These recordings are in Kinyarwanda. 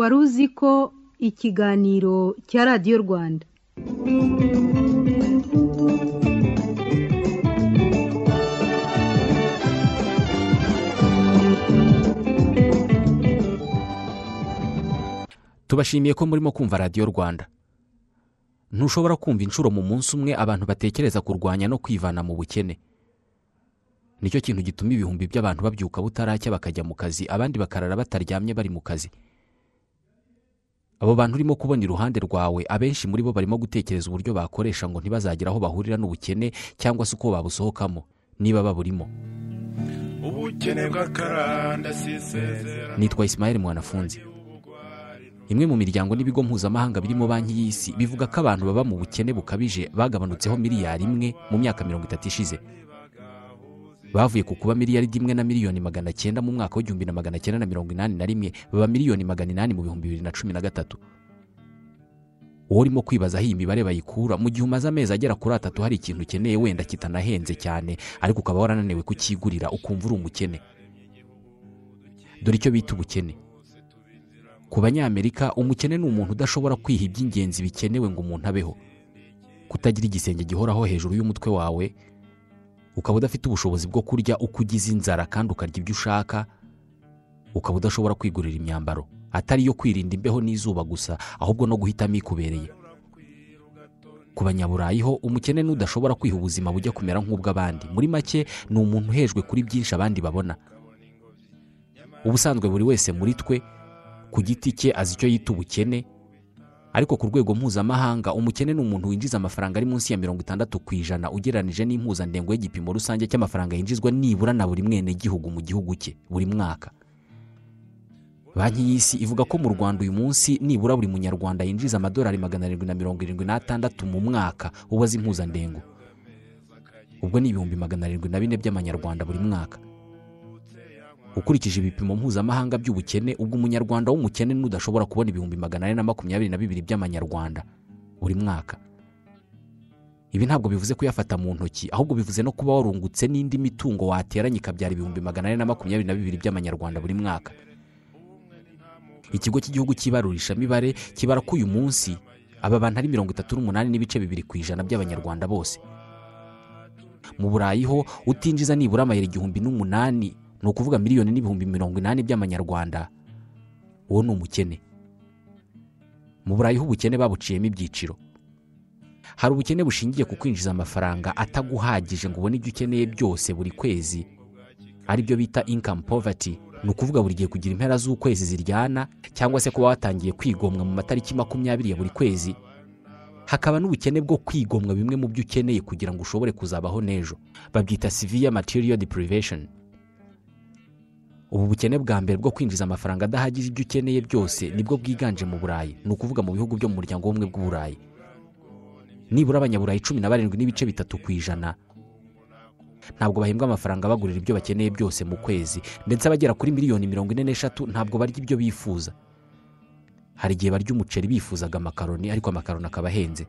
wari uzi ko ikiganiro cya radiyo rwanda. Tubashimiye ko murimo kumva radiyo rwanda. Ntushobora kumva inshuro mu munsi umwe abantu batekereza kurwanya no kwivana mu bukene. Nicyo kintu gituma ibihumbi by'abantu babyuka butaracya bakajya mu kazi abandi bakarara bataryamye bari mu kazi. Abo bantu urimo kubona iruhande rwawe abenshi muri bo barimo gutekereza uburyo bakoresha ngo ntibazagire aho bahurira n'ubukene cyangwa se uko babusohokamo. Niba baburimo. Nitwa isimayeli mwanafunzi. Imwe mu miryango n'ibigo mpuzamahanga birimo banki y'isi bivuga ko abantu baba mu bukene bukabije bagabanutseho miliyari imwe mu myaka mirongo itatu ishize. Bavuye ku kuba miliyari imwe na miliyoni magana cyenda mu mwaka w'igihumbi na magana cyenda na mirongo inani na rimwe baba miliyoni magana inani mu bihumbi bibiri na cumi na gatatu. Wowe urimo kwibaza aho iyi mibare bayikura mu gihe umaze amezi agera kuri atatu hari ikintu ukeneye wenda kitanahenze cyane ariko ukaba warananiwe kukigurira ukumva uri umukene. Dore icyo bita ubukene. Ku banyamerika umukene ni umuntu udashobora kwiha iby'ingenzi bikenewe ngo umuntu abeho. Kutagira igisenge gihoraho hejuru y'umutwe wawe ukaba udafite ubushobozi bwo kurya uko ugize inzara kandi ukarya ibyo ushaka ukaba udashobora kwigurira imyambaro atari iyo kwirinda imbeho n'izuba gusa ahubwo no guhitamo ikubereye. Ku banyaburayi ho umukene n'udashobora kwiha ubuzima bujya kumera nk'ubw'abandi. Muri make ni umuntu uhejwe kuri byinshi abandi babona. Ubusanzwe buri wese muri twe ku giti cye azi icyo yita ubukene ariko ku rwego mpuzamahanga umukene ni umuntu winjiza amafaranga ari munsi ya mirongo itandatu ku ijana ugereranyije n'impuzandengo y'igipimo rusange cy'amafaranga yinjizwa nibura na buri mwenegihugu mu gihugu cye buri mwaka. Banki y'isi ivuga ko mu rwanda uyu munsi nibura buri munyarwanda yinjiza amadolari magana arindwi na mirongo irindwi n'atandatu mu mwaka ubaze impuzandengo. Ubwo ni ibihumbi magana arindwi na bine by'amanyarwanda buri mwaka. Ukurikije ibipimo mpuzamahanga by'ubukene ubwo umunyarwanda w'umukene n'udashobora kubona ibihumbi magana ane na makumyabiri na bibiri by'amanyarwanda. Buri mwaka. Ibi ntabwo bivuze kuyafata mu ntoki ahubwo bivuze no kuba warungutse n'indi mitungo wateranye ikabyara ibihumbi magana ane na makumyabiri na bibiri by'amanyarwanda buri mwaka. Ikigo cy'igihugu cy'ibarurishamibare kibara ko uyu munsi aba bantu ari mirongo itatu n'umunani n'ibice bibiri ku ijana by'abanyarwanda bose. Mu burayi ho utinjiza nibura amayero igihumbi n'umunani. Ni ukuvuga miliyoni n'ibihumbi mirongo inani by'amanyarwanda. Uwo ni umukene. Mu burayi ho ubukene babuciyemo ibyiciro. Hari ubukene bushingiye ku kwinjiza amafaranga ataguhagije ngo ubone ibyo ukeneye byose buri kwezi. Aribyo bita income poverty. Ni ukuvuga buri gihe kugira impera z'ukwezi ziryana cyangwa se kuba watangiye kwigomwa mu matariki makumyabiri ya buri kwezi. Hakaba n'ubukene bwo kwigomwa bimwe mu byo ukeneye kugira ngo ushobore kuzabaho n'ejo. Babyita severe material deprivation. Ubu bukene bwa mbere bwo kwinjiza amafaranga adahagije ibyo ukeneye byose ni bwo bwiganje mu burayi. Ni ukuvuga mu bihugu byo mu muryango w'ubumwe bw'uburayi nibura abanyaburayi cumi na barindwi n'ibice bitatu ku ijana. Ntabwo bahembwa amafaranga bagurira ibyo bakeneye byose mu kwezi. Ndetse abagera kuri miliyoni mirongo ine n'eshatu ntabwo barya ibyo bifuza. Hari igihe barya umuceri bifuzaga amakaroni ariko amakaroni akaba ahenze.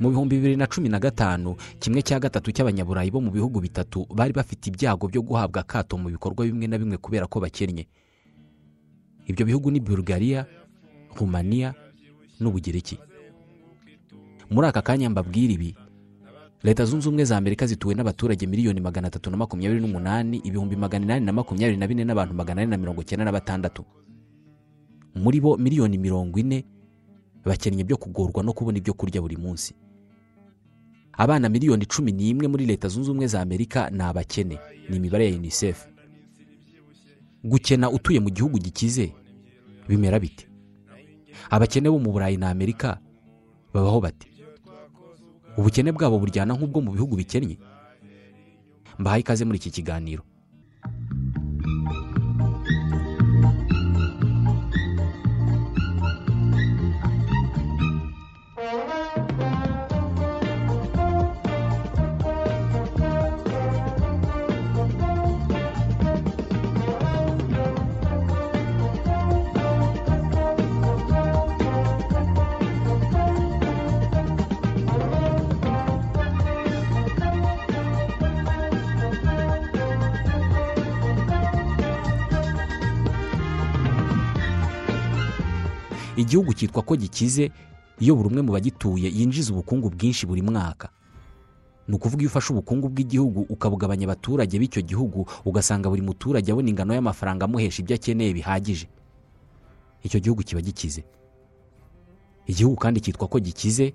Mu bihumbi bibiri na cumi na gatanu kimwe cya gatatu cy'abanyaburayi bo mu bihugu bitatu bari bafite ibyago byo guhabwa akato mu bikorwa bimwe na bimwe kubera ko bakennye ibyo bihugu ni bulgaria rumaniya n'ubugereki muri aka kanya mbabwira ibi. Leta zunze ubumwe za amerika zituwe n'abaturage miliyoni magana atatu na makumyabiri n'umunani ibihumbi magana inani na makumyabiri na bine n'abantu magana ane na mirongo icyenda na batandatu. Muri bo miliyoni mirongo ine bakennye byo kugorwa no kubona ibyo kurya buri munsi. Abana miliyoni cumi n'imwe muri leta zunze ubumwe za amerika ni abakene ni imibare ya unicef. Gukena utuye mu gihugu gikize bimera bite? Abakene bo mu burayi na amerika babaho bate? Ubukene bwabo buryana nk'ubwo mu bihugu bikennye? Mbahaye ikaze muri iki kiganiro. Igihugu cyitwa ko gikize iyo buri umwe mu bagituye yinjiza ubukungu bwinshi buri mwaka. Ni ukuvuga iyo ufashe ubukungu bw'igihugu ukabugabanya abaturage b'icyo gihugu ugasanga buri muturage abona ingano y'amafaranga amuhesha ibyo akeneye bihagije. Icyo gihugu kiba gikize. Igihugu kandi cyitwa ko gikize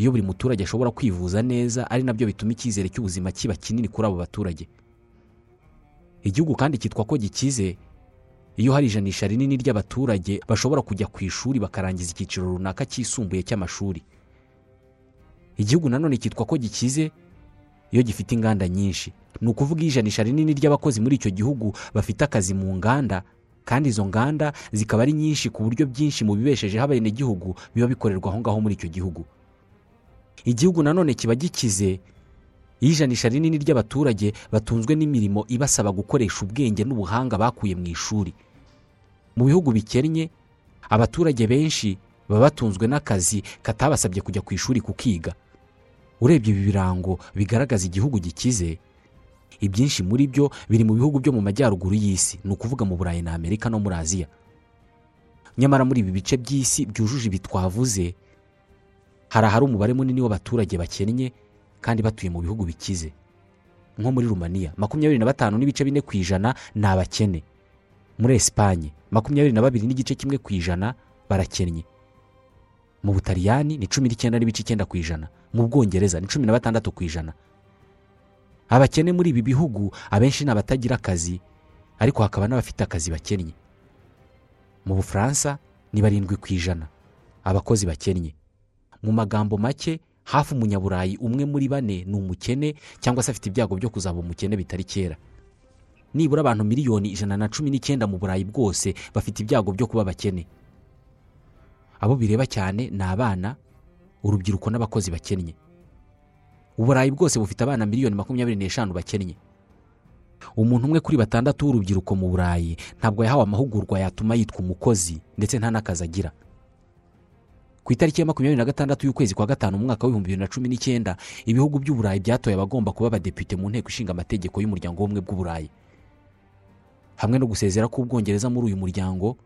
iyo buri muturage ashobora kwivuza neza ari na byo bituma icyizere cy'ubuzima kiba kinini kuri abo baturage. Igihugu kandi cyitwa ko gikize iyo hari ijanisha rinini ry'abaturage bashobora kujya ku ishuri bakarangiza icyiciro runaka cyisumbuye cy'amashuri. Igihugu nanone cyitwa ko gikize iyo gifite inganda nyinshi. Ni ukuvuga ijanisha rinini ry'abakozi muri icyo gihugu bafite akazi mu nganda kandi izo nganda zikaba ari nyinshi ku buryo byinshi mu bibeshejeho abenegihugu biba bikorerwa aho ngaho muri icyo gihugu. Igihugu nanone kiba gikize iyo ijanisha rinini ry'abaturage batunzwe n'imirimo ibasaba gukoresha ubwenge n'ubuhanga bakuye mu ishuri. Mu bihugu bikennye abaturage benshi baba batunzwe n'akazi katabasabye kujya ku ishuri kukiga. Urebye ibi birango bigaragaza igihugu gikize ibyinshi muri byo biri mu bihugu byo mu majyaruguru y'isi ni ukuvuga mu burayi na amerika no muri aziya. Nyamara muri ibi bice by'isi byujuje ibi twavuze hari ahari umubare munini w'abaturage bakennye kandi batuye mu bihugu bikize. Nko muri rumaniya makumyabiri na batanu n'ibice bine ku ijana ni abakene. Muri esipanye makumyabiri na babiri n'igice kimwe ku ijana barakennye mu butaliyani ni cumi n'icyenda n'ibice icyenda ku ijana. Mu bwongereza ni cumi na batandatu ku ijana. Abakene muri ibi bihugu abenshi ni abatagira akazi ariko hakaba n'abafite akazi bakennye mu bufaransa ni barindwi ku ijana abakozi bakennye mu magambo make hafi umunyaburayi umwe muri bane ni umukene cyangwa se afite ibyago byo kuzaba umukene bitari kera. Nibura abantu miliyoni ijana na cumi n'icyenda mu burayi bwose bafite ibyago byo kuba abakene. Abo bireba cyane ni abana urubyiruko n'abakozi bakennye. Uburayi bwose bufite abana miliyoni makumyabiri n'eshanu bakennye. Umuntu umwe kuri batandatu w'urubyiruko mu burayi ntabwo yahawe amahugurwa yatuma yitwa umukozi ndetse nta n'akazi agira. Ku itariki ya makumyabiri na gatandatu y'ukwezi kwa gatanu mu mwaka w'ibihumbi bibiri na cumi n'icyenda ibihugu by'uburayi byatoye abagomba kuba abadepite mu nteko ishinga amategeko y'umuryango w'ubumwe bw'uburayi hamwe no gusezera k'ubwongereza muri uyu muryango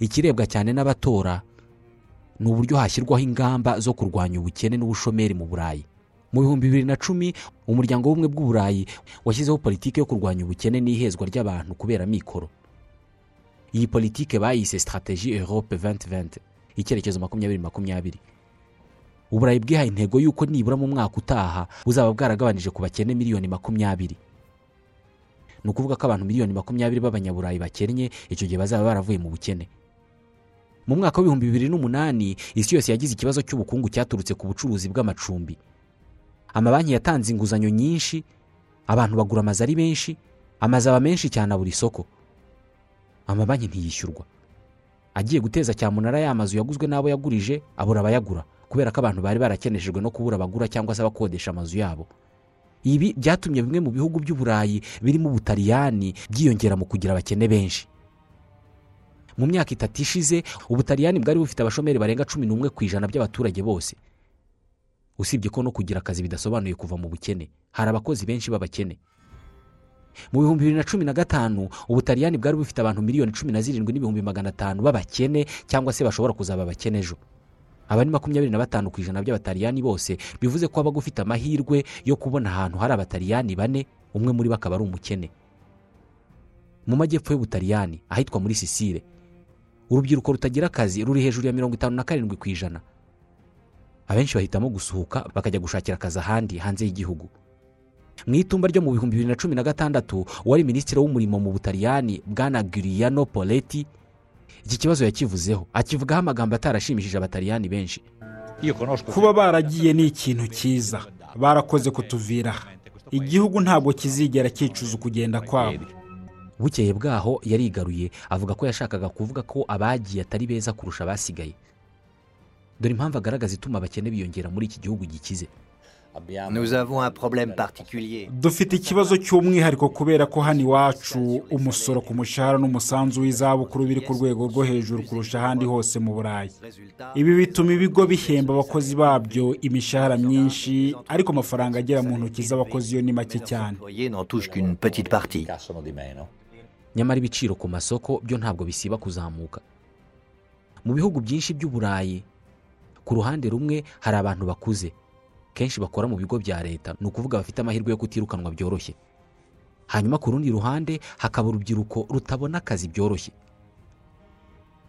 ikirebwa cyane n'abatora ni uburyo hashyirwaho ingamba zo kurwanya ubukene n'ubushomeri mu burayi. Mu bihumbi bibiri na cumi umuryango w'ubumwe bw'uburayi washyizeho politiki yo kurwanya ubukene n'ihezwa ry'abantu kubera mikoro. Iyi politiki bayise sitarateji erope 2020 icyerekezo makumyabiri makumyabiri. Uburayi bwihaye intego y'uko nibura mu mwaka utaha buzaba bwaragabanije ku bakene miliyoni makumyabiri. Ni ukuvuga ko abantu miliyoni makumyabiri b'abanyaburayi bakennye icyo gihe bazaba baravuye mu bukene. Mu mwaka w'ibihumbi bibiri n'umunani isi yose yagize ikibazo cy'ubukungu cyaturutse ku bucuruzi bw'amacumbi. Amabanki yatanze inguzanyo nyinshi abantu bagura amazu ari benshi amazu aba menshi cyane abura isoko amabanki ntiyishyurwa. Agiye guteza cyamunara ya mazu yaguzwe n'abo yagurije abura abayagura kubera ko abantu bari barakeneshejwe no kubura abagura cyangwa se abakodesha amazu yabo. Ibi byatumye bimwe mu bihugu by'uburayi birimo ubutaliyani byiyongera mu kugira abakene benshi. Mu myaka itatu ishize ubutaliyani bwari bufite abashomeri barenga cumi n'umwe ku ijana by'abaturage bose. Usibye ko no kugira akazi bidasobanuye kuva mu bukene hari abakozi benshi b'abakene. Mu bihumbi bibiri na cumi na gatanu ubutaliyani bwari bufite abantu miliyoni cumi na zirindwi n'ibihumbi magana atanu b'abakene cyangwa se bashobora kuzaba abakene ejo. Aba ni makumyabiri na batanu ku ijana by'abataliyani bose bivuze ko waba ufite amahirwe yo kubona ahantu hari abataliyani bane umwe muri bo akaba ari umukene. Mu majyepfo y'ubutaliyani ahitwa muri sisire urubyiruko rutagira akazi ruri hejuru ya mirongo itanu na karindwi ku ijana. Abenshi bahitamo gusuhuka bakajya gushakira akazi ahandi hanze y'igihugu. Mu itumba ryo mu bihumbi bibiri na cumi na gatandatu uwari minisitiri w'umurimo mu butaliyani bwana giriyano poleti iki kibazo yakivuzeho akivugaho amagambo atarashimishije abataliyani benshi. Kuba baragiye ni ikintu cyiza. Barakoze kutuvira. Igihugu ntabwo kizigera cyicuza ukugenda kwabo. Bukeye bwaho yarigaruye avuga ko yashakaga kuvuga ko abagiye atari beza kurusha abasigaye. Dore impamvu agaragaza ituma abakene biyongera muri iki gihugu gikize. Dufite ikibazo cy'umwihariko kubera ko hano iwacu umusoro ku mushahara n'umusanzu w'izabukuru biri ku rwego rwo hejuru kurusha ahandi hose mu burayi. Ibi bituma ibigo bihemba abakozi babyo imishahara myinshi ariko amafaranga agera mu ntoki z'abakozi yo ni make cyane. Nyamara ibiciro ku masoko byo ntabwo bisiba kuzamuka. Mu bihugu byinshi by'uburayi ku ruhande rumwe hari abantu bakuze. Kenshi bakora mu bigo bya leta ni ukuvuga bafite amahirwe yo kutirukanwa byoroshye. Hanyuma ku rundi ruhande hakaba urubyiruko rutabona akazi byoroshye.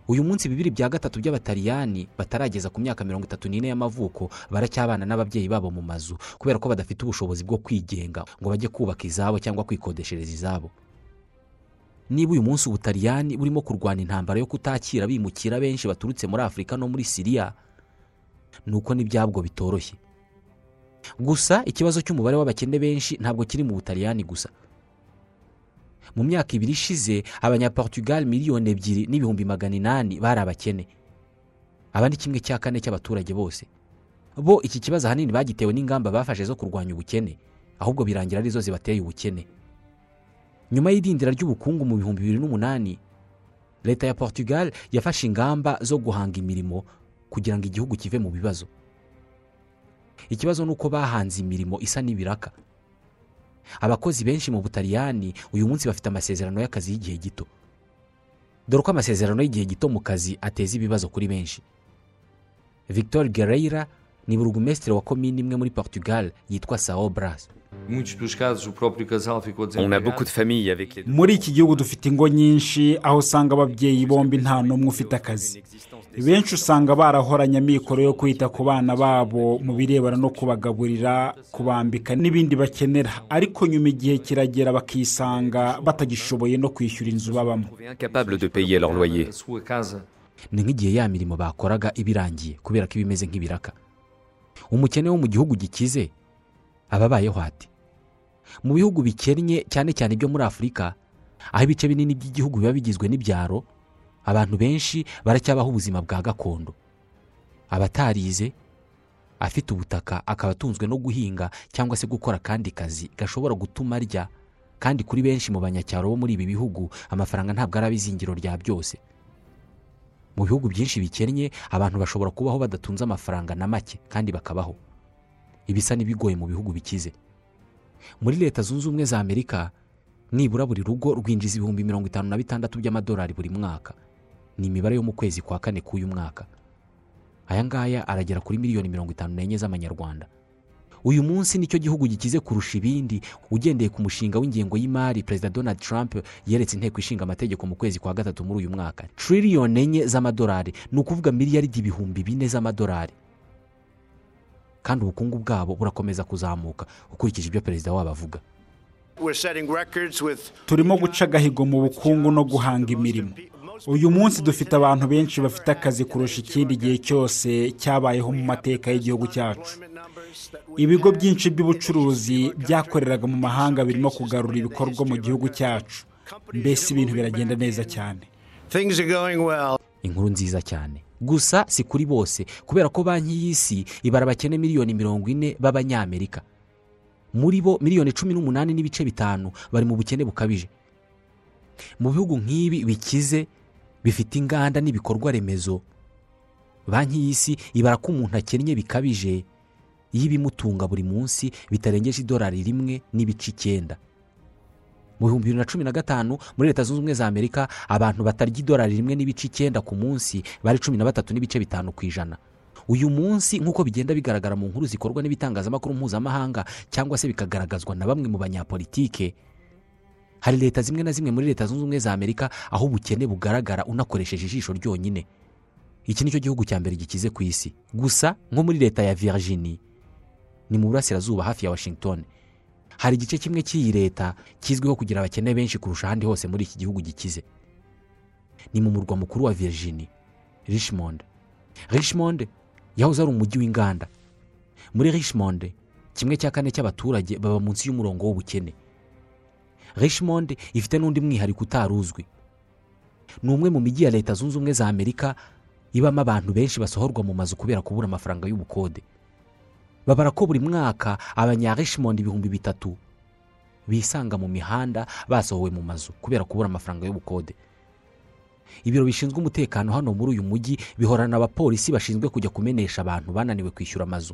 Uyu munsi bibiri bya gatatu by'abataliyani batarageza ku myaka mirongo itatu n'ine y'amavuko baracyabana n'ababyeyi babo mu mazu kubera ko badafite ubushobozi bwo kwigenga ngo bajye kubaka izabo cyangwa kwikodeshereza izabo. Niba uyu munsi ubutaliyani burimo kurwana intambara yo kutakira bimukira benshi baturutse muri afurika no muri siriya ni uko n'ibyabwo bitoroshye. Gusa ikibazo cy'umubare w'abakene benshi ntabwo kiri mu butaliyani gusa. Mu myaka ibiri ishize abanyaportugal miliyoni ebyiri n'ibihumbi magana inani bari abakene. Aba ni kimwe cya kane cy'abaturage bose. Bo iki kibazo ahanini bagitewe n'ingamba bafashe zo kurwanya ubukene ahubwo birangira ari zo zibateye ubukene. Nyuma y'idindira ry'ubukungu mu bihumbi bibiri n'umunani leta ya portugal yafashe ingamba zo guhanga imirimo kugira ngo igihugu kive mu bibazo. Ikibazo ni uko bahanze imirimo isa n'ibiraka. Abakozi benshi mu butaliyani uyu munsi bafite amasezerano y'akazi y'igihe gito. Dore ko amasezerano y'igihe gito mu kazi ateza ibibazo kuri benshi. Victor Guerreira ni burugumesitiri wa komini imwe muri portugal yitwa sao les muri iki gihugu dufite ingo nyinshi aho usanga ababyeyi bombi nta n'umwe ufite akazi. Benshi usanga barahoranye amikoro yo kwita ku bana babo mu birebana no kubagaburira kubambika n'ibindi bakenera. Ariko nyuma igihe kiragera bakisanga batagishoboye no kwishyura inzu babamo. Ni nk'igihe ya mirimo bakoraga iba irangiye kubera ko iba imeze nk'ibiraka. Umukene wo mu gihugu gikize aba abayeho ati mu bihugu bikennye cyane cyane ibyo muri afurika aho ibice binini by'igihugu biba bigizwe n'ibyaro abantu benshi baracyabaho ubuzima bwa gakondo. Abatarize afite ubutaka akaba atunzwe no guhinga cyangwa se gukora akandi kazi gashobora gutuma arya. Kandi kuri benshi mu banyacyaro bo muri ibi bihugu amafaranga ntabwo araba izingiro rya byose. Mu bihugu byinshi bikennye abantu bashobora kubaho badatunze amafaranga na make kandi bakabaho. Ibisa n'ibigoye mu bihugu bikize. Muri leta zunze ubumwe za amerika nibura buri rugo rwinjiza ibihumbi mirongo itanu na bitandatu by'amadolari buri mwaka. Ni imibare yo mu kwezi kwa kane k'uyu mwaka. Aya ngaya aragera kuri miliyoni mirongo itanu n'enye z'amanyarwanda. Uyu munsi ni cyo gihugu gikize kurusha ibindi ugendeye ku mushinga w'ingengo y'imari perezida donald trump yeretse inteko ishinga amategeko mu kwezi kwa gatatu muri uyu mwaka. Tiririyoni enye z'amadolari. Ni ukuvuga miliyaridi ibihumbi bine z'amadolari. Kandi ubukungu bwabo burakomeza kuzamuka ukurikije ibyo perezida wabo avuga. Turimo guca agahigo mu bukungu no guhanga imirimo. Uyu munsi dufite abantu benshi bafite akazi kurusha ikindi gihe cyose cyabayeho mu mateka y'igihugu cyacu. Ibigo byinshi by'ubucuruzi byakoreraga mu mahanga birimo kugarura ibikorwa mu gihugu cyacu. Mbese ibintu biragenda neza cyane. Inkuru nziza cyane. Gusa si kuri bose kubera ko banki y'isi ibara abakene miliyoni mirongo ine b'abanyamerika. Muri bo miliyoni cumi n'umunani n'ibice bitanu bari mu bukene bukabije. Mu bihugu nk'ibi bikize bifite inganda n'ibikorwa remezo. Banki y'isi ibara ko umuntu akennye bikabije. Iyo ibimutunga buri munsi bitarengeje idolari rimwe n'ibice icyenda. Mu bihumbi bibiri na cumi na gatanu muri leta zunze ubumwe za amerika abantu batarya idolari rimwe n'ibice icyenda ku munsi bari cumi na batatu n'ibice bitanu ku ijana. Uyu munsi nk'uko bigenda bigaragara mu nkuru zikorwa n'ibitangazamakuru mpuzamahanga cyangwa se bikagaragazwa na bamwe mu banyapolitike hari leta zimwe na zimwe muri leta zunze ubumwe za amerika aho ubukene bugaragara unakoresheje ijisho ryonyine. Iki ni cyo gihugu cya mbere gikize ku isi. Gusa nko muri leta ya virginia ni mu burasirazuba hafi ya washington. Hari igice kimwe cy'iyi leta kizwiho kugira abakene benshi kurusha ahandi hose muri iki gihugu gikize. Ni mu murwa mukuru wa virginia richmond. Richmond yahoze ari umujyi w'inganda. Muri richmond kimwe cya kane cy'abaturage baba munsi y'umurongo w'ubukene. Richmond ifite n'undi mwihariko utari uzwi. Ni umwe mu mijyi ya leta zunze ubumwe za amerika ibamo abantu benshi basohorwa mu mazu kubera kubura amafaranga y'ubukode. Babara ko buri mwaka abanyarishimondi ibihumbi bitatu bisanga mu mihanda basohowe mu mazu kubera kubura amafaranga y'ubukode. Ibiro bishinzwe umutekano hano muri uyu mujyi bihorana abapolisi bashinzwe kujya kumenesha abantu bananiwe kwishyura amazu.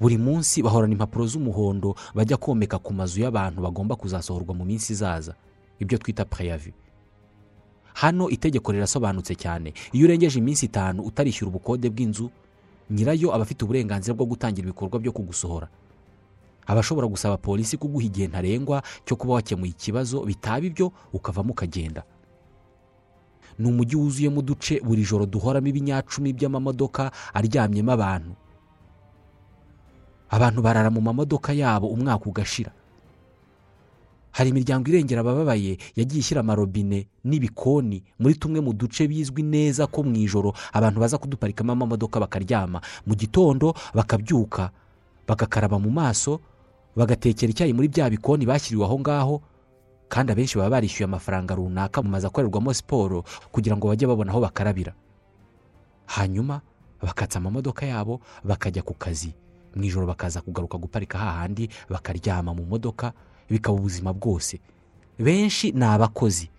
Buri munsi bahorana impapuro z'umuhondo bajya komeka ku mazu y'abantu bagomba kuzasohorwa mu minsi izaza. Ibyo twita preyavi hano itegeko rirasobanutse cyane. Iyo urengeje iminsi itanu utarishyura ubukode bw'inzu nyirayo aba afite uburenganzira bwo gutangira ibikorwa byo kugusohora. Aba ashobora gusaba polisi kuguha igihe ntarengwa cyo kuba wakemuye ikibazo bitaba ibyo ukavamo ukagenda ni umujyi wuzuyemo uduce buri joro duhoramo ibinyacumi by'amamodoka aryamyemo abantu. Abantu barara mu mamodoka yabo umwaka ugashira. Hari imiryango irengera abababaye yagiye ishyira amarobine n'ibikoni muri tumwe mu duce bizwi neza ko mu ijoro abantu baza kuduparikamo amamodoka bakaryama. Mu gitondo bakabyuka bagakaraba mu maso bagatekera icyayi muri bya bikoni bashyiriwe aho ngaho kandi abenshi baba barishyuye amafaranga runaka mu mazu akorerwamo siporo kugira ngo bajye babona aho bakarabira. Hanyuma bakatsa amamodoka yabo bakajya ku kazi. Mu ijoro bakaza kugaruka guparika hahandi bakaryama mu modoka bikaba ubuzima bwose. Benshi ni abakozi.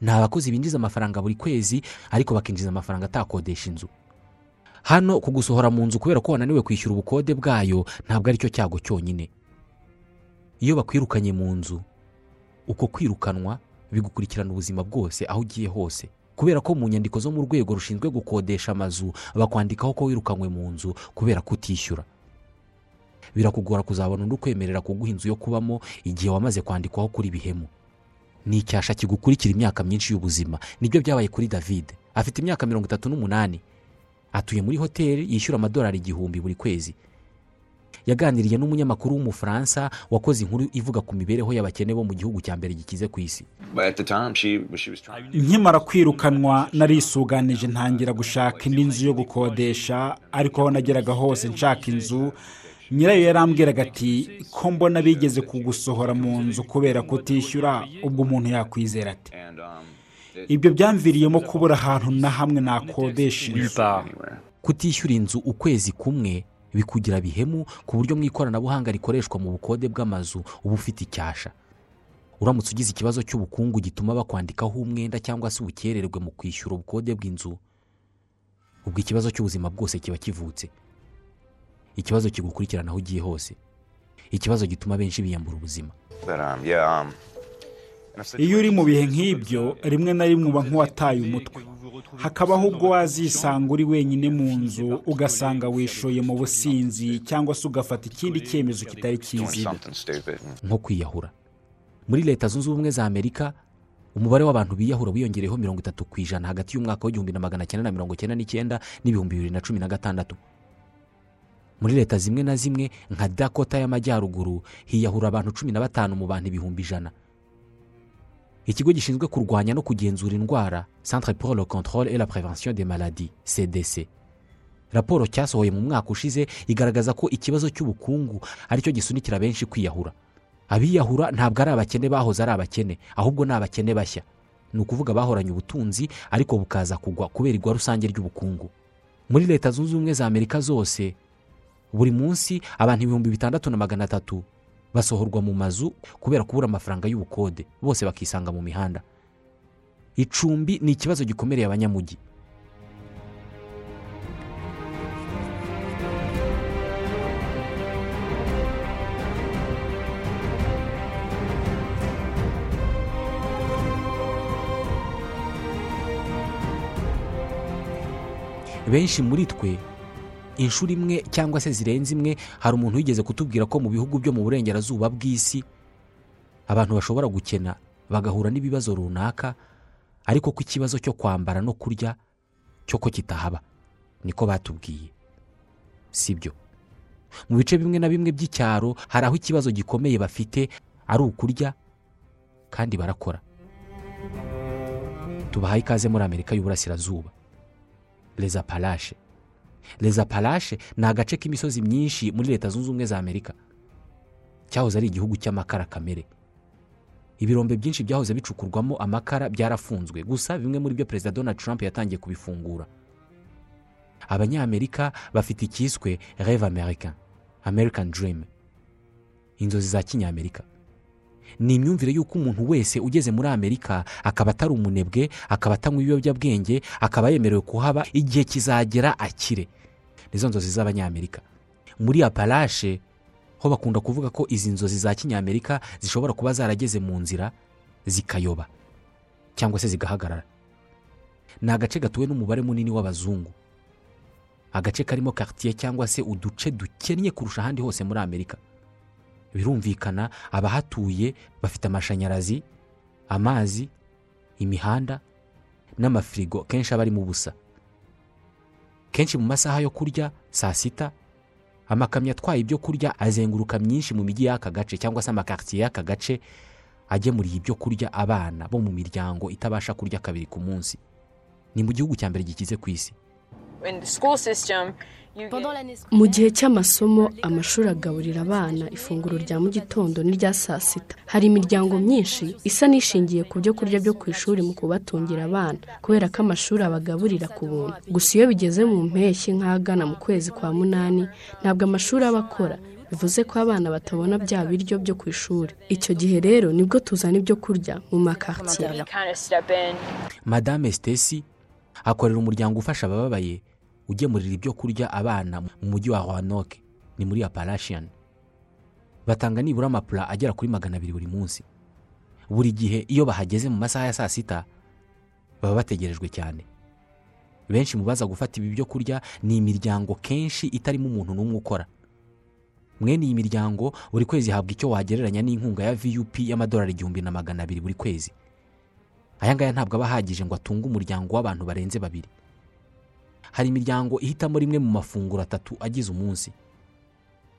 Ni abakozi binjiza amafaranga buri kwezi ariko bakinjiza amafaranga atakodesha inzu. Hano kugusohora mu nzu kubera ko wananiwe kwishyura ubukode bwayo ntabwo ari cyo cyago cyonyine. Iyo bakwirukanye mu nzu uko kwirukanwa bigukurikirana ubuzima bwose aho ugiye hose. Kubera ko mu nyandiko zo mu rwego rushinzwe gukodesha amazu bakwandikaho ko wirukanywe mu nzu kubera kutishyura. Birakugora kuzabona undi ukwemerera kuguha inzu yo kubamo igihe wamaze kwandikwaho kuri bihemu. Ni icyasha kigukurikira imyaka myinshi y'ubuzima. Nibyo byabaye kuri david. Afite imyaka mirongo itatu n'umunani. Atuye muri hoteli yishyura amadolari igihumbi buri kwezi. Yaganiriye n'umunyamakuru w'umufaransa wakoze inkuru ivuga ku mibereho y'abakene bo mu gihugu cya mbere gikize ku isi. Nkimara kwirukanwa narisuganije ntangira gushaka indi nzu yo gukodesha ariko aho nageraga hose nshaka inzu nyirayo yarambwiraga ati ko mbona bigeze kugusohora mu nzu kubera kutishyura ubwo umuntu yakwizera ati ibyo byamviriyemo kubura ahantu na hamwe nakodesha inzu. Kutishyura inzu ukwezi kumwe bikugira bihemu ku buryo mu ikoranabuhanga rikoreshwa mu bukode bw'amazu uba ufite icyasha. Uramutse ugize ikibazo cy'ubukungu gituma bakwandikaho umwenda cyangwa se ubukererwe mu kwishyura ubukode bw'inzu ubwo ikibazo cy'ubuzima bwose kiba kivutse. Ikibazo kigukurikirana aho ugiye hose. Ikibazo gituma benshi biyambura ubuzima. Iyo uri mu bihe nk'ibyo rimwe na rimwe uba nk'uwataye umutwe. Hakabaho ubwo wazisanga uri wenyine mu nzu ugasanga wishoye mu businzi cyangwa se ugafata ikindi cyemezo kitari cyiza nko kwiyahura. Muri leta zunze ubumwe za amerika umubare w'abantu biyahura wiyongereyeho mirongo itatu ku ijana hagati y'umwaka w'igihumbi na magana cyenda na mirongo cyenda n'icyenda n'ibihumbi bibiri na cumi na gatandatu. Muri leta zimwe na zimwe nka dakota y'amajyaruguru hiyahura abantu cumi na batanu mu bantu ibihumbi ijana. Ikigo gishinzwe kurwanya no kugenzura indwara centre pour le contrôle et la prévention des maladies cdc raporo cyasohoye mu mwaka ushize igaragaza ko ikibazo cy'ubukungu ari cyo gisunikira benshi kwiyahura. Abiyahura ntabwo ari abakene bahoze ari abakene ahubwo ni abakene bashya. Ni ukuvuga bahoranye ubutunzi ariko bukaza kugwa kubera igwa rusange ry'ubukungu. Muri leta zunze ubumwe za amerika zose buri munsi abantu ibihumbi bitandatu na magana atatu basohorwa mu mazu kubera kubura amafaranga y'ubukode bose bakisanga mu mihanda. Icumbi ni ikibazo gikomereye abanyamujyi benshi muri twe inshuro imwe cyangwa se zirenze imwe hari umuntu wigeze kutubwira ko mu bihugu byo mu burengerazuba bw'isi abantu bashobora gukena bagahura n'ibibazo runaka ariko ko ikibazo cyo kwambara no kurya cyo ko kitahaba niko batubwiye. Si byo mu bice bimwe na bimwe by'icyaro hari aho ikibazo gikomeye bafite ari ukurya kandi barakora. Tubahaye ikaze muri amerika y'uburasirazuba. Reza parashe reza parashe ni agace k'imisozi myinshi muri leta zunze ubumwe za amerika. Cyahoze ari igihugu cy'amakara kamere. Ibirombe byinshi byahoze bicukurwamo amakara byarafunzwe. Gusa bimwe muri byo perezida donald trump yatangiye kubifungura. Abanyamerika bafite icyiswe reve american american dream. Inzozi za kinyamerika. Ni imyumvire y'uko umuntu wese ugeze muri amerika akaba atari umunebwe akaba atanywa ibiyobyabwenge akaba yemerewe kuhaba igihe kizagera akire. Nizo nzozi z'abanyamerika. Muri aparashe ho bakunda kuvuga ko izi nzozi za kinyamerika zishobora kuba zarageze mu nzira zikayoba cyangwa se zigahagarara. Ni agace gatuwe n'umubare munini w'abazungu. Agace karimo quartier cyangwa se uduce dukennye kurusha ahandi hose muri amerika. Birumvikana abahatuye bafite amashanyarazi amazi imihanda n'amafirigo kenshi aba arimo ubusa kenshi mu masaha yo kurya saa sita amakamyo atwaye ibyo kurya azenguruka myinshi mu mijyi y'aka gace cyangwa se amakaritiye y'aka gace agemuriye ibyo kurya abana bo mu miryango itabasha kurya kabiri ku munsi. Ni mu gihugu cya mbere gikize ku isi. Mu gihe cy'amasomo amashuri agaburira abana ifunguro rya mu gitondo n'irya saa sita. Hari imiryango myinshi isa n'ishingiye ku byo kurya byo ku ishuri mu kubatungira abana kubera ko amashuri abagaburira ku buntu. Gusa iyo bigeze mu mpeshyi nk'ahagana mu kwezi kwa munani ntabwo amashuri aba akora. Bivuze ko abana batabona bya biryo byo ku ishuri. Icyo gihe rero ni bwo tuzana ibyo kurya mu makaritiye madame Stacy akorera umuryango ufasha abababaye. Ugemurira ibyo kurya abana mu mujyi wa Roanoke. Ni muri Appalachian. Batanga nibura amapura agera kuri magana abiri buri munsi. Buri gihe iyo bahageze mu masaha ya saa sita baba bategerejwe cyane. Benshi mu baza gufata ibi byo kurya ni imiryango kenshi itarimo umuntu n'umwe ukora. Mwene iyi miryango buri kwezi ihabwa icyo wagereranya n'inkunga ya vup y'amadolari igihumbi na magana abiri buri kwezi. Aya ngaya ntabwo aba ahagije ngo atunge umuryango w'abantu barenze babiri. Hari imiryango ihitamo rimwe mu mafunguro atatu agize umunsi.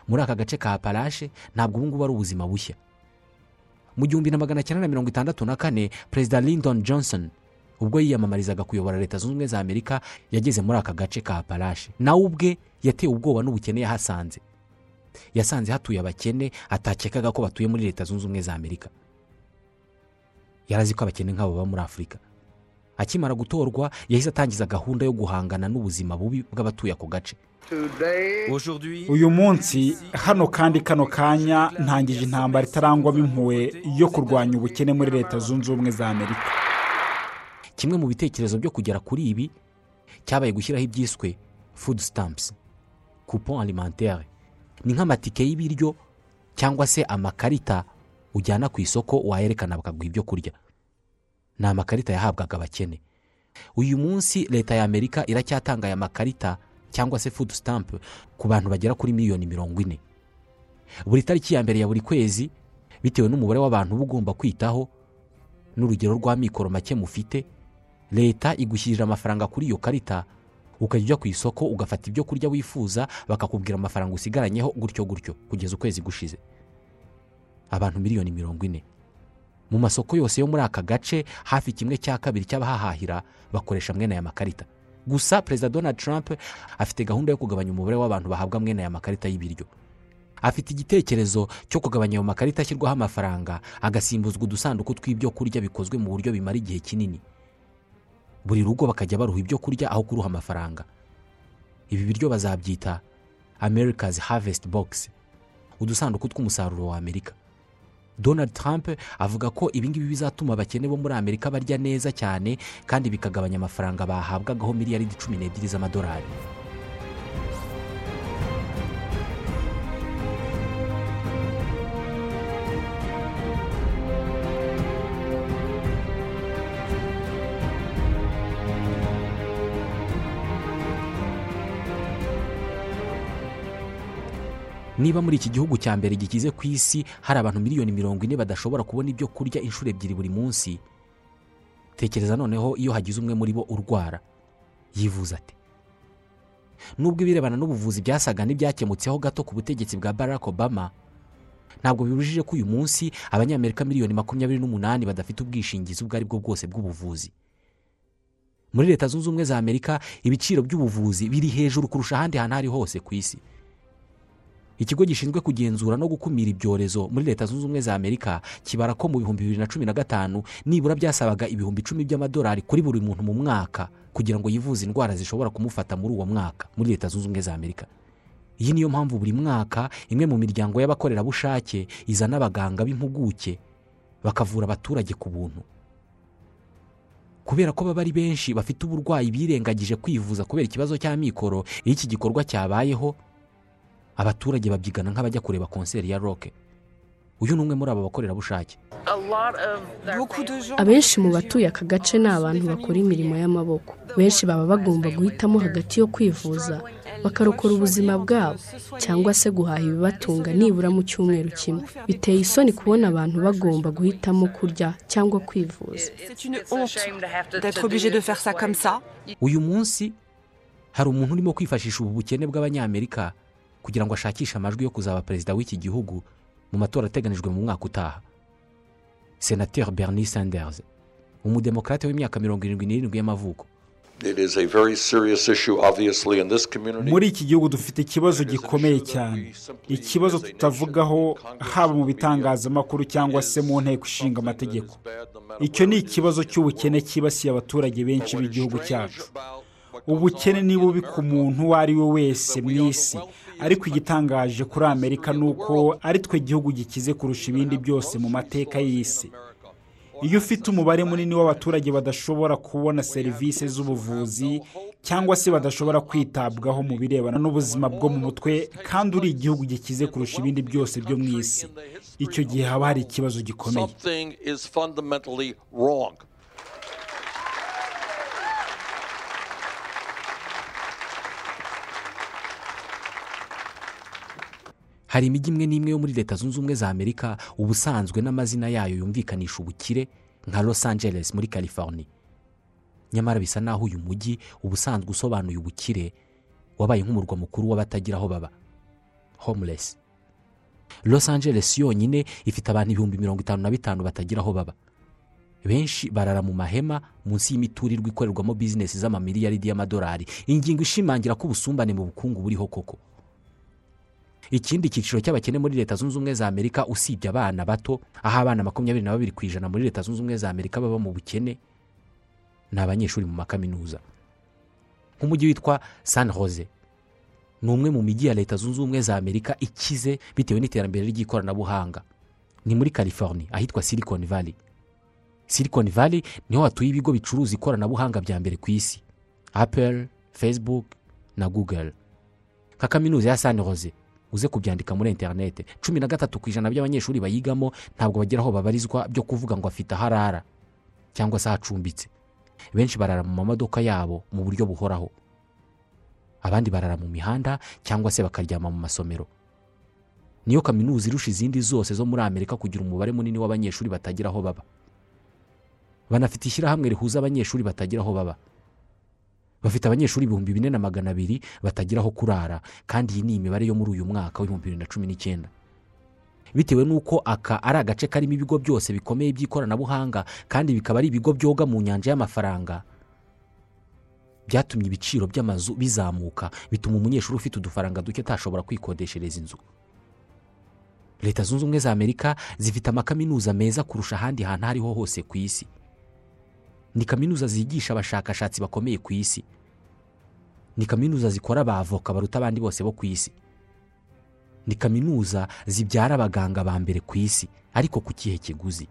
Muri aka gace ka parashe ntabwo ubu ngubu ari ubuzima bushya. Mu gihumbi na magana cyenda na mirongo itandatu na kane perezida Lyndon Johnson ubwo yiyamamarizaga kuyobora leta zunze ubumwe za amerika yageze muri aka gace ka parashe nawe ubwe yatewe ubwoba n'ubukene yahasanze. Yasanze hatuye abakene atakekaga ko batuye muri leta zunze ubumwe za amerika. Yarazi ko abakene nk'abo baba muri afurika. Akimara gutorwa yahise atangiza gahunda yo guhangana n'ubuzima bubi bw'abatuye ako gace. Uyu munsi hano kandi kano kanya ntangije intambara itarangwamo impuhwe yo kurwanya ubukene muri leta zunze ubumwe za amerika. Kimwe mu bitekerezo byo kugera kuri ibi cyabaye gushyiraho ibyiswe food stamps coupon alimentaire ni nk'amatike y'ibiryo cyangwa se amakarita ujyana ku isoko wayerekana bakaguha ibyo kurya. Ni amakarita yahabwaga abakene. Uyu munsi leta ya amerika iracyatanga aya makarita cyangwa se food stamp ku bantu bagera kuri miliyoni mirongo ine. Buri tariki ya mbere ya buri kwezi bitewe n'umubare w'abantu uba ugomba kwitaho n'urugero rw'amikoro make mufite leta igushyirira amafaranga kuri iyo karita ukajya ujya ku isoko ugafata ibyo kurya wifuza bakakubwira amafaranga usigaranyeho gutyo gutyo kugeza ukwezi gushize. Abantu miliyoni mirongo ine. Mu masoko yose yo muri aka gace hafi kimwe cya kabiri cy'abahahahira bakoresha mwene aya makarita. Gusa perezida donald trump afite gahunda yo kugabanya umubare w'abantu bahabwa mwene aya makarita y'ibiryo. Afite igitekerezo cyo kugabanya ayo makarita ashyirwaho amafaranga agasimbuzwa udusanduku tw'ibyo kurya bikozwe mu buryo bimara igihe kinini. Buri rugo bakajya baruha ibyo kurya aho kuruha amafaranga. Ibi biryo bazabyita america's harvest box udusanduku tw'umusaruro wa amerika. Donald trump avuga ko ibingibi bizatuma abakene bo muri amerika barya neza cyane kandi bikagabanya amafaranga bahabwagaho miliyaridi cumi n'ebyiri z'amadolari. Niba muri iki gihugu cya mbere gikize ku isi hari abantu miliyoni mirongo ine badashobora kubona ibyo kurya inshuro ebyiri buri munsi. Tekereza noneho iyo hagize umwe muri bo urwara. Yivuza ati nubwo ibirebana n'ubuvuzi byasaga n'ibyakemutseho gato ku butegetsi bwa barack obama ntabwo bibujije ko uyu munsi abanyamerika miliyoni makumyabiri n'umunani badafite ubwishingizi ubwo ari bwo bwose bw'ubuvuzi. Muri leta zunze ubumwe za amerika ibiciro by'ubuvuzi biri hejuru kurusha ahandi hantu aho ari hose ku isi. Ikigo gishinzwe kugenzura no gukumira ibyorezo muri leta zunze ubumwe za amerika kibara ko mu bihumbi bibiri na cumi na gatanu nibura byasabaga ibihumbi icumi by'amadolari kuri buri muntu mu mwaka kugira ngo yivuze indwara zishobora kumufata muri uwo mwaka muri leta zunze ubumwe za amerika. Iyi niyo mpamvu buri mwaka imwe mu miryango y'abakorerabushake izana abaganga b'impuguke bakavura abaturage ku buntu. Kubera ko baba ari benshi bafite uburwayi birengagije kwivuza kubera ikibazo cy'amikoro iyo iki gikorwa cyabayeho abaturage babyigana nk'abajya kureba konseri ya roke uyu ni umwe muri aba bakorerabushake. Abenshi mu batuye aka gace ni abantu bakora imirimo y'amaboko. Benshi baba bagomba guhitamo hagati yo kwivuza bakarokora ubuzima bwabo cyangwa se guhaha ibibatunga nibura mu cyumweru kimwe. Biteye isoni kubona abantu bagomba guhitamo kurya cyangwa kwivuza. Uyu munsi hari umuntu urimo kwifashisha ubu bukene bw'abanyamerika kugira ngo ashakishe amajwi yo kuzaba perezida w'iki gihugu mu matora ateganijwe mu mwaka utaha. Senateri bernie sanders umudemokarate w'imyaka mirongo irindwi n'irindwi y'amavuko. Muri iki gihugu dufite ikibazo gikomeye cyane. ikibazo tutavugaho haba mu bitangazamakuru cyangwa se mu nteko ishinga amategeko. icyo ni ikibazo cy'ubukene cyibasiye abaturage benshi b'igihugu cyacu. ubukene ni bubi ku muntu uwo ari we wese mu isi. Ariko igitangaje kuri amerika ni uko ari twe gihugu gikize kurusha ibindi byose mu mateka y'isi. Iyo ufite umubare munini w'abaturage badashobora kubona serivisi z'ubuvuzi cyangwa se badashobora kwitabwaho mu birebana n'ubuzima bwo mu mutwe kandi uri igihugu gikize kurusha ibindi byose byo mu isi. Icyo gihe haba hari ikibazo gikomeye. Hari imijyi imwe n'imwe yo muri leta zunze ubumwe za amerika ubusanzwe n'amazina yayo yumvikanisha ubukire nka los angeles muri california. Nyamara bisa naho uyu mujyi ubusanzwe usobanuye ubukire wabaye nk'umurwa mukuru w'abatagira aho baba. Homeless. Los angeles yonyine ifite abantu ibihumbi mirongo itanu na bitanu batagira aho baba. Benshi barara mu mahema munsi y'imiturirwa ikorerwamo bizinesi z'amamiliyaridi y'amadolari. Ingingo ishimangira ko ubusumbane mu bukungu buriho koko. Ikindi cyiciro cy'abakene muri leta zunze ubumwe za amerika usibye abana bato aho abana makumyabiri na babiri ku ijana muri leta zunze ubumwe za amerika baba mu bukene ni abanyeshuri mu makaminuza. Nk'umujyi witwa san Jose ni umwe mu mijyi ya leta zunze ubumwe za amerika ikize bitewe n'iterambere ry'ikoranabuhanga. Ni muri california ahitwa silicon valley. Silicon valley ni ho hatuye ibigo bicuruza ikoranabuhanga bya mbere ku isi. Apple facebook na google. Nka kaminuza ya san Jose uze kubyandika muri interinete cumi na gatatu ku ijana by'abanyeshuri bayigamo ntabwo bagira aho babarizwa byo kuvuga ngo afite aho arara cyangwa se aho acumbitse benshi barara mu mamodoka yabo mu buryo buhoraho. Abandi barara mu mihanda cyangwa se bakaryama mu masomero. Niyo kaminuza irusha izindi zose zo muri amerika kugira umubare munini w'abanyeshuri batagira aho baba. Banafite ishyirahamwe rihuza abanyeshuri batagira aho baba. Bafite abanyeshuri ibihumbi bine na magana abiri batagira aho kurara. Kandi iyi ni imibare yo muri uyu mwaka w'ibihumbi bibiri na cumi n'icyenda. Bitewe n'uko aka ari agace karimo ibigo byose bikomeye by'ikoranabuhanga kandi bikaba ari ibigo byoga mu nyanja y'amafaranga byatumye ibiciro by'amazu bizamuka bituma umunyeshuri ufite udufaranga duke atashobora kwikodeshereza inzu. Leta zunze ubumwe za amerika zifite amakaminuza meza kurusha ahandi hantu aho ariho hose ku isi. Ni kaminuza zigisha abashakashatsi bakomeye ku isi. Ni kaminuza zikora abavoka baruta abandi bose bo ku isi. Ni kaminuza zibyara abaganga ba mbere ku isi ariko ku kihe kiguzi.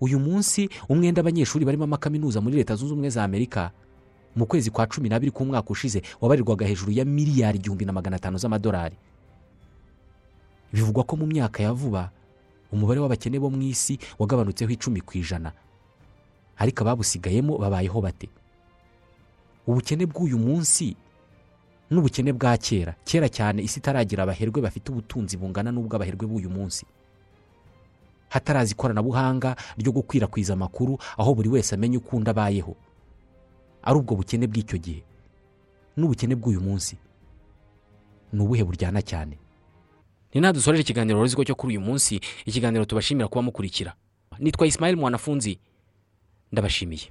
Uyu munsi umwenda abanyeshuri barimo amakaminuza muri leta zunze ubumwe za amerika mu kwezi kwa cumi n'abiri k'umwaka ushize wabarirwaga hejuru ya miliyari igihumbi na magana atanu z'amadolari. Bivugwa ko mu myaka ya vuba umubare w'abakene bo mu isi wagabanutseho icumi ku ijana. Ariko ababusigayemo babayeho bate? Ubukene bw'uyu munsi n'ubukene bwa kera. Kera cyane isi itaragira abaherwe bafite ubutunzi bungana n'ubw'abaherwe b'uyu munsi. Hatarazi ikoranabuhanga ryo gukwirakwiza amakuru aho buri wese amenya uko undi abayeho. Ari ubwo bukene bw'icyo gihe. N'ubukene bw'uyu munsi. Ni ubuhe buryana cyane? Ni nta dusoreje ikiganiro ruzigo cyo kuri uyu munsi. Ikiganiro tubashimira kuba mukurikira. Nitwa Ismail mwanafunzi. Ndabashimiye.